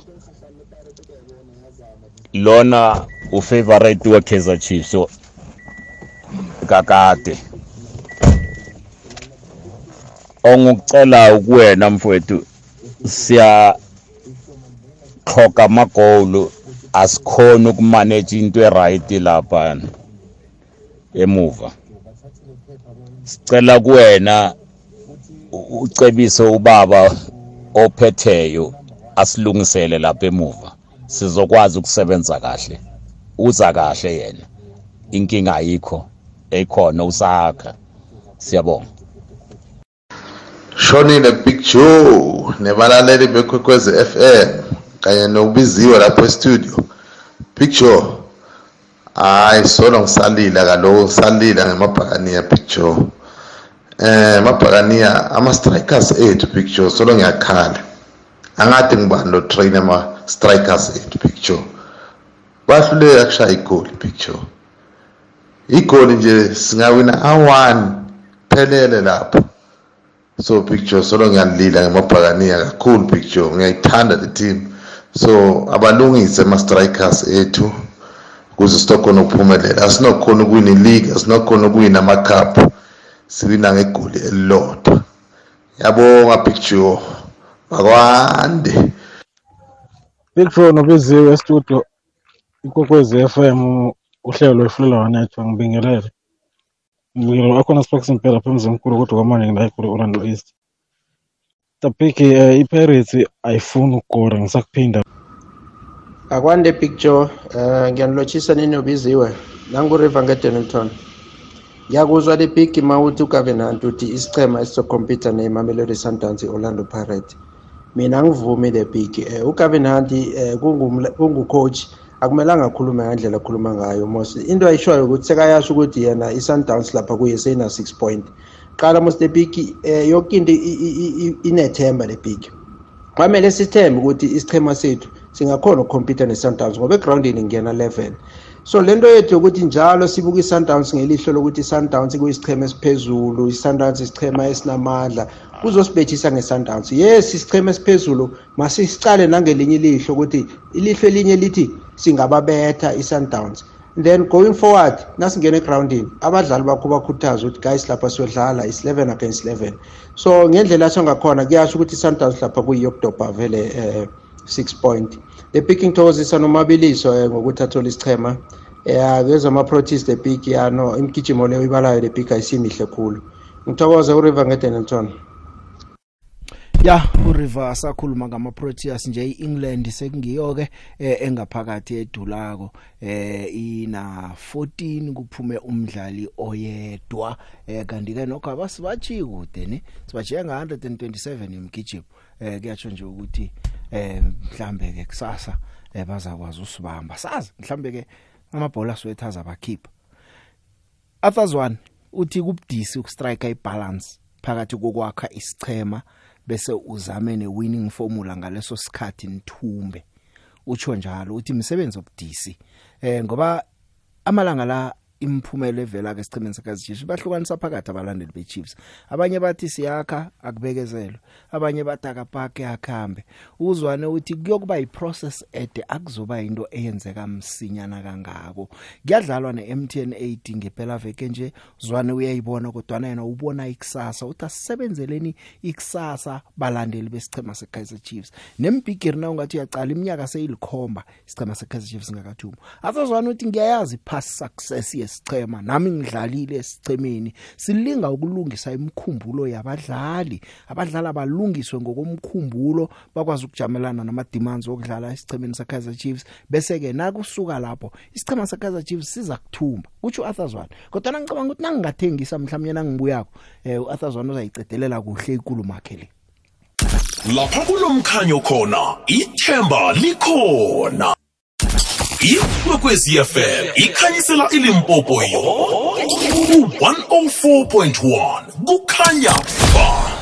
Lona ufavorite wa Kaizer Chiefs so kakade. Ongukucela kuwena mfowethu siya xhoka amagoli asikhona ukumanage into eright lapha emuva. Sicela kuwena ucebise ubaba ophetheyo asilungisele lapha emuva. Sizokwazi ukusebenza kahle uza kahle yena. Inkinga ayikho ekhona usakha. Siyabonga. Shonile big joe nebalaleli bekwekwezi fm kanye nokubiziwe lapho estudio. Big joe hayi solo ngisalila kaloku ngisalila ngemabhakaniya big joe eh amabhakaniya ama-strikers ethu big joe solo ngiyakhala. Angade ngibani lo train ama-strikers ethu big joe bahluleka kushaya igoli big joe igoli nje singawina a-one phelele lapho. So big joe solo ngiyalila ngemabhakaniya kakhulu big joe ngiyayithanda le team. So abalungise ama-strikers ethu ukuze sitokhona ukuphumelela asinokhona ukuwina ileague asinokhona ukuwina amacup. Siwina ngegoli elilodwa. Yabonga big joe akwande Big Show nobiziwe estudio ikokwezi FM uhlelo lwefulela wanethwa ngibingelele. Ngibingelele. Wakhona Sparks impela pha emzini mkhulu kodwa kwamanje ngila ekhulu Orlando East. Tapiki eh, iPirates ayifuni ukukora ngisakuphinda. Akwande picture eh ngiyanilotshisa nini ubiziwe? Nanguriver ngedenilton ngiyakuzwa le big mawuthi ugavenant uthi isichema esizokompyutha ne-mamelodi sundowns i-orlando pirate mina ngivumi le big. Eh, ugavenant eh, kungumla- kungucoach. Akumelanga akhulume ngendlela akhuluma ngayo mos into ayishoyo ukuthi sekayasho ukuthi yena i-sundowns lapha kuye seyina-six point. Qala mos le big eh, yonke into inethemba le big kwamele sithembe ukuthi isichema sethu singakhona ukukhompyutha ne-sundowns ngoba egrawundini ngena 11 so le nto yethu yokuthi njalo sibuka i-sundowns ngelihlo lokuthi i-sundowns kuyisichema esiphezulu i-sundowns isichema esinamandla kuzosibethisa nge-sundowns. Yes isichema esiphezulu masisicale nangelinye ilihlo ukuthi ilihlo elinye lithi singababetha i-sundowns. Then going forward nasingena egrawundini abadlali bakho bakhuthaze ukuthi guys lapha siyodlala is 11 against 11 so ngendlela asho ngakhona kuyasho ukuthi i-sundowns lapha kuyiyokudobha vele eh, six point. Le picking thokozisa nomabiliso eh, ngokuthi athole isichema. Ya bezwa ama-protest le pick ya no imigijimo leyo ibalayo le pick ayisimihle khulu. Ngithokoze uriver ngedenelton ya. uriver asakhuluma ngama Proteas nje iEngland sekungiyo ke eh, engaphakathi edulako eh ina 14 kuphume umdlali oyedwa eh kanti ke nokho abasibachi kude ne sibajiya nga 127 imgijimo eh kuyatsho nje ukuthi eh mhlambe ke kusasa eh bazakwazi usibamba. Sazi mhlambe ke amabhola swethaza abakhipha Others one uthi kubudisi ukustrike ibalance phakathi kokwakha isichema bese uzame ne winning formula ngaleso sikhathi nithumbe. Utsho njalo uthi imisebenzi obudisi eh ngoba amalanga la imphumela evela ke sichimeni sakazijeshi bahlukanisa phakathi abalandeli beChiefs. Abanye bathi siyakha akubekezelwe. Abanye bathi akapake akhambe. Uzwane uthi kuyokuba iprocess ede akuzoba into eyenzeka msinyana kangako. Kuyadlalwa neMTN 8 ngempela veke nje. Zwane uyayibona kodwa yena ubona ikusasa. Uthi asisebenzeleni ikusasa balandeli besichema seKaizer Chiefs. Nembigiri na ungathi uyaqala iminyaka seyilikhomba isichema seKaizer Chiefs ngakathuma azozwana uthi ngiyayazi past success yesichema nami ngidlalile esichemeni silinga ukulungisa imkhumbulo yabadlali. Abadlali abalungiswe ngokomkhumbulo bakwazi ukujamelana nama demands okudlala esichemeni seKaizer Chiefs. Bese ke nakusuka lapho isichema seKaizer Chiefs siza kuthumba uthi uArthurzwane kodwa ngicabanga ukuthi nangingathengisa mhlawumnye nangibuyako eh uArthurzwane uzayicedelela kuhle ikulumo yakhe le. Lapha kulomkhanyo khona ithemba likhona. Ikwekwezi fm ikhanyisela ilimpopo yo ku-104.1 kukhanya ba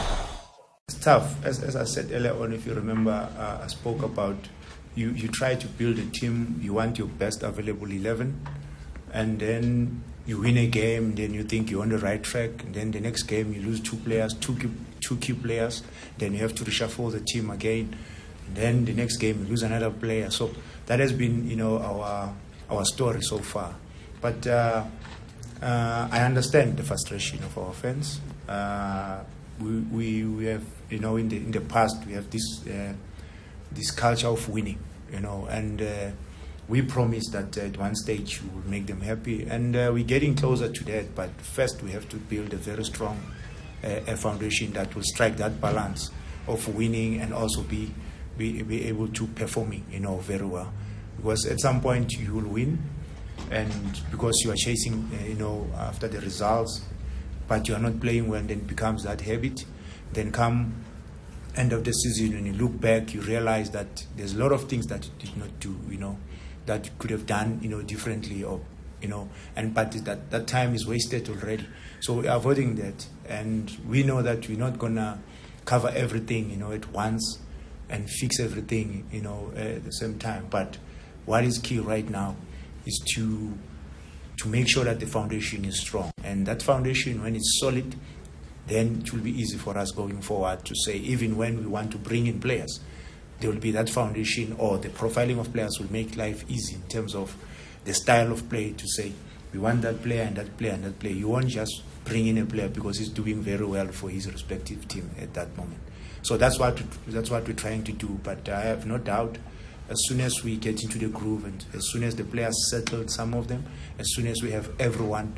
It's tough. As, as I said earlier on, if you remember, uh, I spoke about you, you try to build a team, you want your best available 11, and then you win a game, then you think you're on the right track, then the next game you lose two players, two key, two key players, then you have to reshuffle the team again. Then the next game you lose another player. So that has been, you know, our our story so far. But uh, uh, I understand the frustration of our fans. Uh, we, we, we have, you know, in the in the past we have this uh, this culture of winning, you know, and uh, we promise that at one stage we will make them happy, and we're getting closer to that. But first, we have to build a very strong a foundation that will strike that balance of winning and also be be, be able to performing, you know, very well. Because at some point you will win, and because you are chasing, uh, you know, after the results, but you are not playing well, then becomes that habit. Then come end of the season, when you look back, you realize that there's a lot of things that you did not do, you know, that you could have done, you know, differently, or you know, and but that that time is wasted already. So we're avoiding that, and we know that we're not gonna cover everything, you know, at once and fix everything, you know, at the same time. But what is key right now is to to make sure that the foundation is strong, and that foundation, when it's solid, then it will be easy for us going forward to say, even when we want to bring in players, there will be that foundation or the profiling of players will make life easy in terms of the style of play to say, we want that player and that player and that player. You won't just bring in a player because he's doing very well for his respective team at that moment. So that's what that's what we're trying to do. But I have no doubt, as soon as we get into the groove and as soon as the players settled, some of them, as soon as we have everyone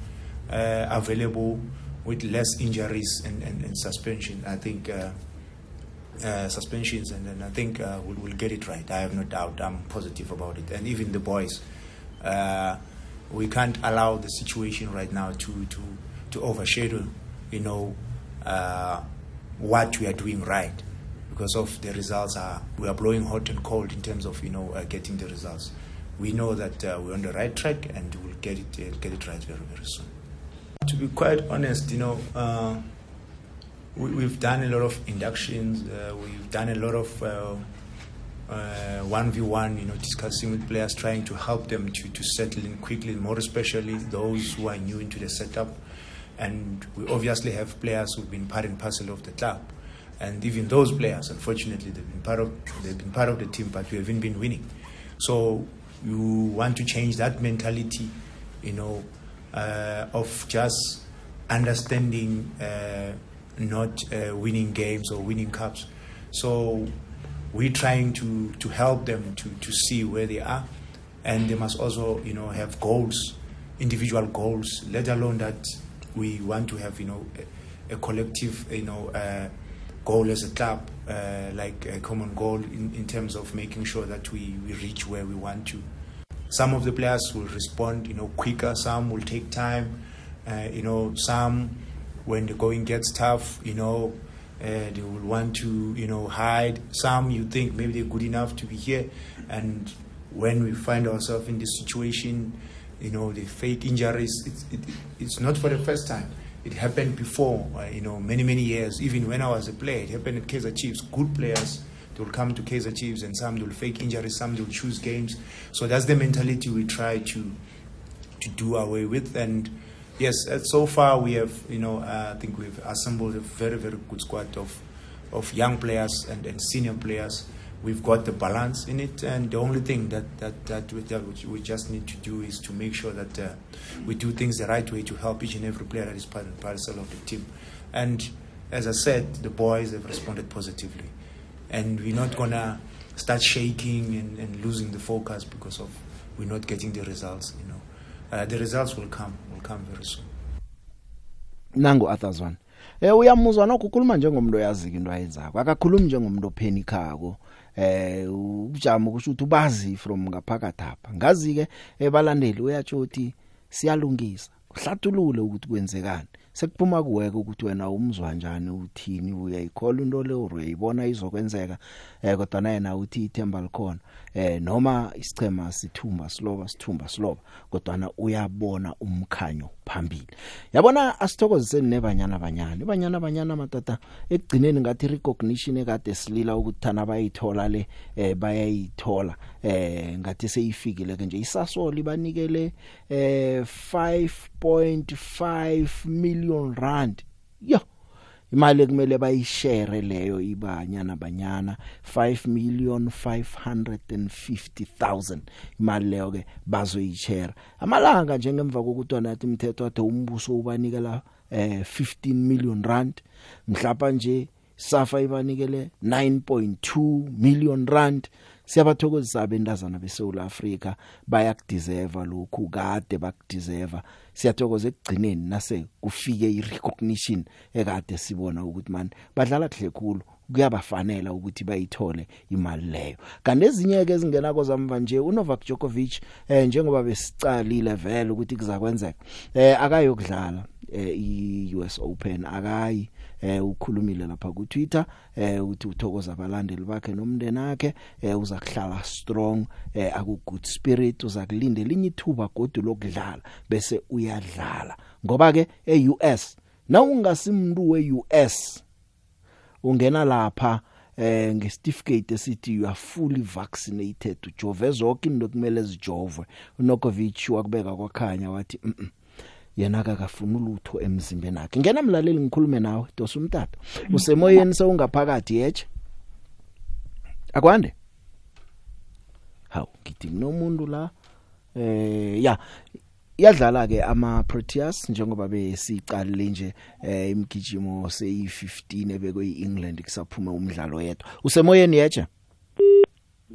uh, available with less injuries and, and, and suspension, I think. Uh, uh, suspensions, and then I think uh, we'll, we'll get it right. I have no doubt. I'm positive about it, and even the boys. Uh, we can't allow the situation right now to to to overshadow, you know, uh, what we are doing right, because of the results are we are blowing hot and cold in terms of you know uh, getting the results. We know that uh, we're on the right track, and we'll get it uh, get it right very very soon. To be quite honest, you know. Uh, we, we've done a lot of inductions. Uh, we've done a lot of one v one, you know, discussing with players, trying to help them to, to settle in quickly. More especially those who are new into the setup, and we obviously have players who've been part and parcel of the club, and even those players, unfortunately, they've been part of they've been part of the team, but we haven't been winning. So you want to change that mentality, you know, uh, of just understanding. Uh, not uh, winning games or winning cups. So we're trying to, to help them to, to see where they are. And they must also, you know, have goals, individual goals, let alone that we want to have, you know, a, a collective, you know, uh, goal as a club, uh, like a common goal in, in terms of making sure that we, we reach where we want to. Some of the players will respond, you know, quicker. Some will take time. Uh, you know, some when the going gets tough, you know, uh, they will want to, you know, hide. Some you think maybe they're good enough to be here, and when we find ourselves in this situation, you know, the fake injuries. It's, it, it's not for the first time. It happened before, uh, you know, many many years. Even when I was a player, it happened at Kaiser Chiefs. Good players. They will come to Kaiser Chiefs, and some will fake injuries, some will choose games. So that's the mentality we try to to do away with, and yes, uh, so far we have, you know, uh, I think we've assembled a very, very good squad of, of young players and, and senior players. We've got the balance in it, and the only thing that, that, that, we, that we just need to do is to make sure that uh, we do things the right way to help each and every player that is part and parcel of the team. And as I said, the boys have responded positively. And we're not going to start shaking and, and losing the focus because of we're not getting the results, you know. Uh, the results will come will come very soon nangu Arthur's eh uyamuzwa nokho ukhuluma njengomuntu oyazi into ayenzako akakhulumi njengomuntu ophenikako eh ujama kusho ukuthi ubazi from ngaphakathi apha. Ngazi ke ebalandeli uyatsho uthi siyalungisa. Uhlathulule ukuthi kwenzekani. Sekuphuma kuweke ukuthi wena umzwa njani uthini uyayikhola into le uyayibona izokwenzeka eh kodwa na yena uthi ithemba likhona. Eh noma isichema sithumba siloba sithumba siloba kodwa na uyabona umkhanyo phambili. Yabona asithokoziseni nebanyana banyana ibanyana banyana matata ekugcineni ngathi recognition ekade silila ukuthi thana bayithola le eh bayayithola eh ngathi seyifikile ke nje isasoli banikele eh 5.5 million rand. Yo! Imali ekumele bayishare leyo ibanyana banyana 5 million 550000 imali leyo ke bazoyishare amalanga njengemva kokuthi nathi umthetho wathi umbuso ubanikela eh 15 million rand mhlapa nje safa ibanikele 9.2 million rand siyabathokozisa abendazana beSouth Africa bayakudeserve lokhu kade bakudeserve siyathokoza ekugcineni nase kufike irecognition ekade sibona ukuthi man badlala kuhle kakhulu kuyabafanela ukuthi bayithole imali leyo. Kanti ezinye ke ezingena kozamva nje uNovak Djokovic eh njengoba besicalile vele ukuthi kuzakwenzeka eh akayokudlala eh iUS Open akayi eh ukhulumile lapha ku Twitter eh uthi uthokoza abalandeli bakhe nomndeni wakhe eh uza kuhlala strong eh aku good spirit uza kulinda elinye ithuba godu lokudlala bese uyadlala ngoba ke eUS na ungasimuntu weUS ungena lapha eh ngesitificate esithi you are fully vaccinated ujove zonke into kumele zijovwe uNokovic wakubeka kwakhanya wathi mm -mm. Yena akakafuna ulutho emzimbeni wakhe. Ngena mlaleli ngikhulume nawe dosa umtata usemoyeni sewungaphakathi yeche akwande? Hawu ngithi nomuntu la eh ya yadlala ke ama Proteas njengoba besicalile nje eh imgijimo seyi15 ebekwe eEngland kusaphuma umdlalo yedwa. Usemoyeni yeje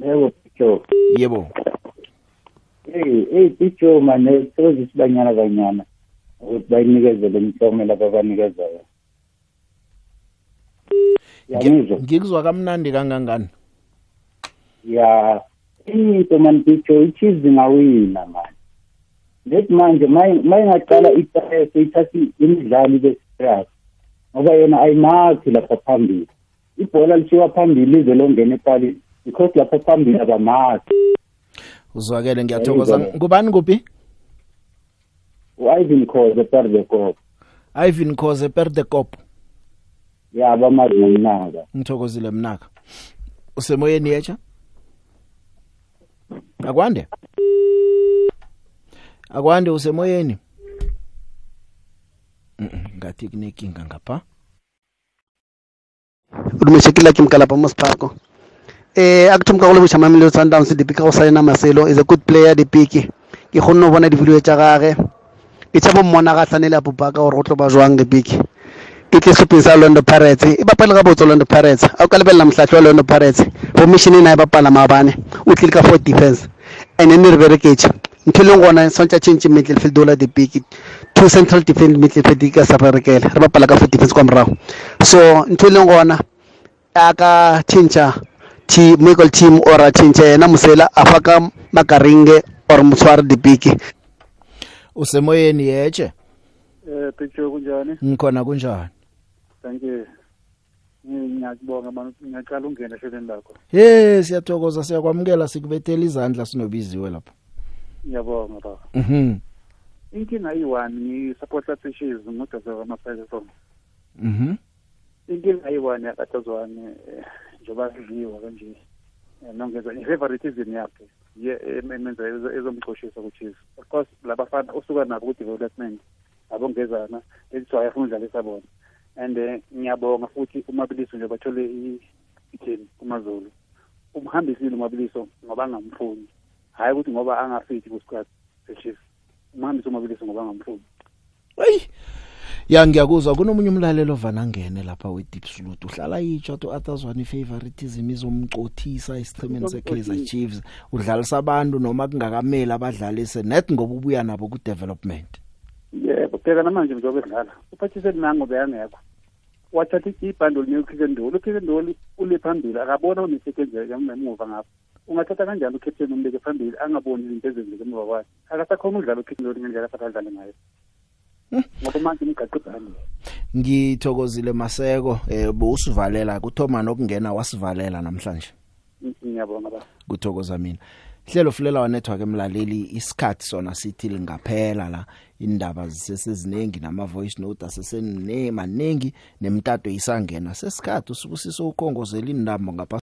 Yebo Picho. yebo. Hey, hey Picho manje soze sibanyana kanyana ukuthi bayinikezele imihlomela babanikeza yona. Yamizwa? ngikuzwa kamnandi kangangani Ya, into man Picho ichizi ngawina man. Lethi manje mayingaqala ipress ithathi imidlalo ibe serious. Ngoba yona ayimakhi lapha phambili. Ibhola lishiwa phambili lize longena epali because lapha phambili abamakhi. uzwakele ngiyathokoza ngubani kuphi u-Ivan Khoza Perdekop. Ivan Khoze Perdekop. Ya bamazi ngomnaka. ngithokozile mnaka. Usemoyeni yecha akwande? Akwande usemoyeni? Mm-mm, ngathi kunenkinga ngapha. Udumeshekile ke mkalapa mo Sparko eh akuthumka go lebusha mamelo Sundowns di pika go saena Marcelo is a good player di piki ke gonne bona di video tsa gage ke tsa bo mmona ga tsanele a bopaka gore go tlo ba jwang di piki ke tle supin sa Orlando Pirates e bapala ka botso Orlando Pirates. A o ka lebella mohlatlho wa Orlando Pirates formation ena e bapala maabane o tlile ka for defense. And then re bereketse ntho e leng gona swantse change midfield dola di piki two central defense midfield di ka sa berekela re bapala ka for defense kwa morago so ntho e leng gona a ka change team medical team or a change yena musela a fa ka makaringe or motshware dipiki usemoyeni yeche Eh picture kunjani? ngikhona kunjani Thank you. Ngiyakubonga manje ngiyaqala ungena ehlelweni lakho. hey siyathokoza siyakwamukela sikubethela izandla sinobiziwe lapha Ngiyabonga baba. mhm Inkinga iyi-one ngi-support fishes ngudazwa ama-Python. mhm Inkinga iyi-one yakatazwane eh, njengoba kudliwa kanje. Eh, Nongeza i-favoritism yakhe ye emenza ezo- ezomxoshisa kuchief. Of course labafana usuka nabo ku-development abongezana ethi ayafuna udlalisa bona. And eh, ngiyabonga futhi umabiliso nje bathole i- itheni kumaZulu. Umhambisile umabiliso ngoba angamfuni. Hayi ukuthi ngoba angafithi kusikhathi sechief. Umhambisi umabiliso ngoba angamfuni. Ya ngiyakuzwa kunomunye umlalelo vanangene lapha we-deep salute uhlala yitsho to atazwana i-favoritism izomcothisa esichimeni se-kaizer chiefs. Udlalisa abantu noma kungakameli abadlalise net ngoba ubuya nabo ku-development. Yebo bheka namanje njengoba edlala. Uphathiseni nango beyangekho wathatha ibhandoli neukhisendoli ukhisendoli ule phambili akabona unesetshenzeka ngemuva ngapho ungathatha kanjani ukapteni umbeke phambili angaboni izinto ezenzeka emuva kwakhe? Akasakhona udlala ukhisendoli ngendlela asakadlale ngayo. Ngoba manje umgaqo ibhandi ngithokozile maseko. Eh busivalela kuthoma nokungena wasivalela namhlanje. Ngiyabonga ba kuthokoza mina. Hlelo fulela wa network emlaleli isikhathi sona sithi lingaphela la. Indaba ziseseziningi nama voice note asesene maningi nemtato isangena. Sesikhathi usukusiso ukhongozela indaba ngapha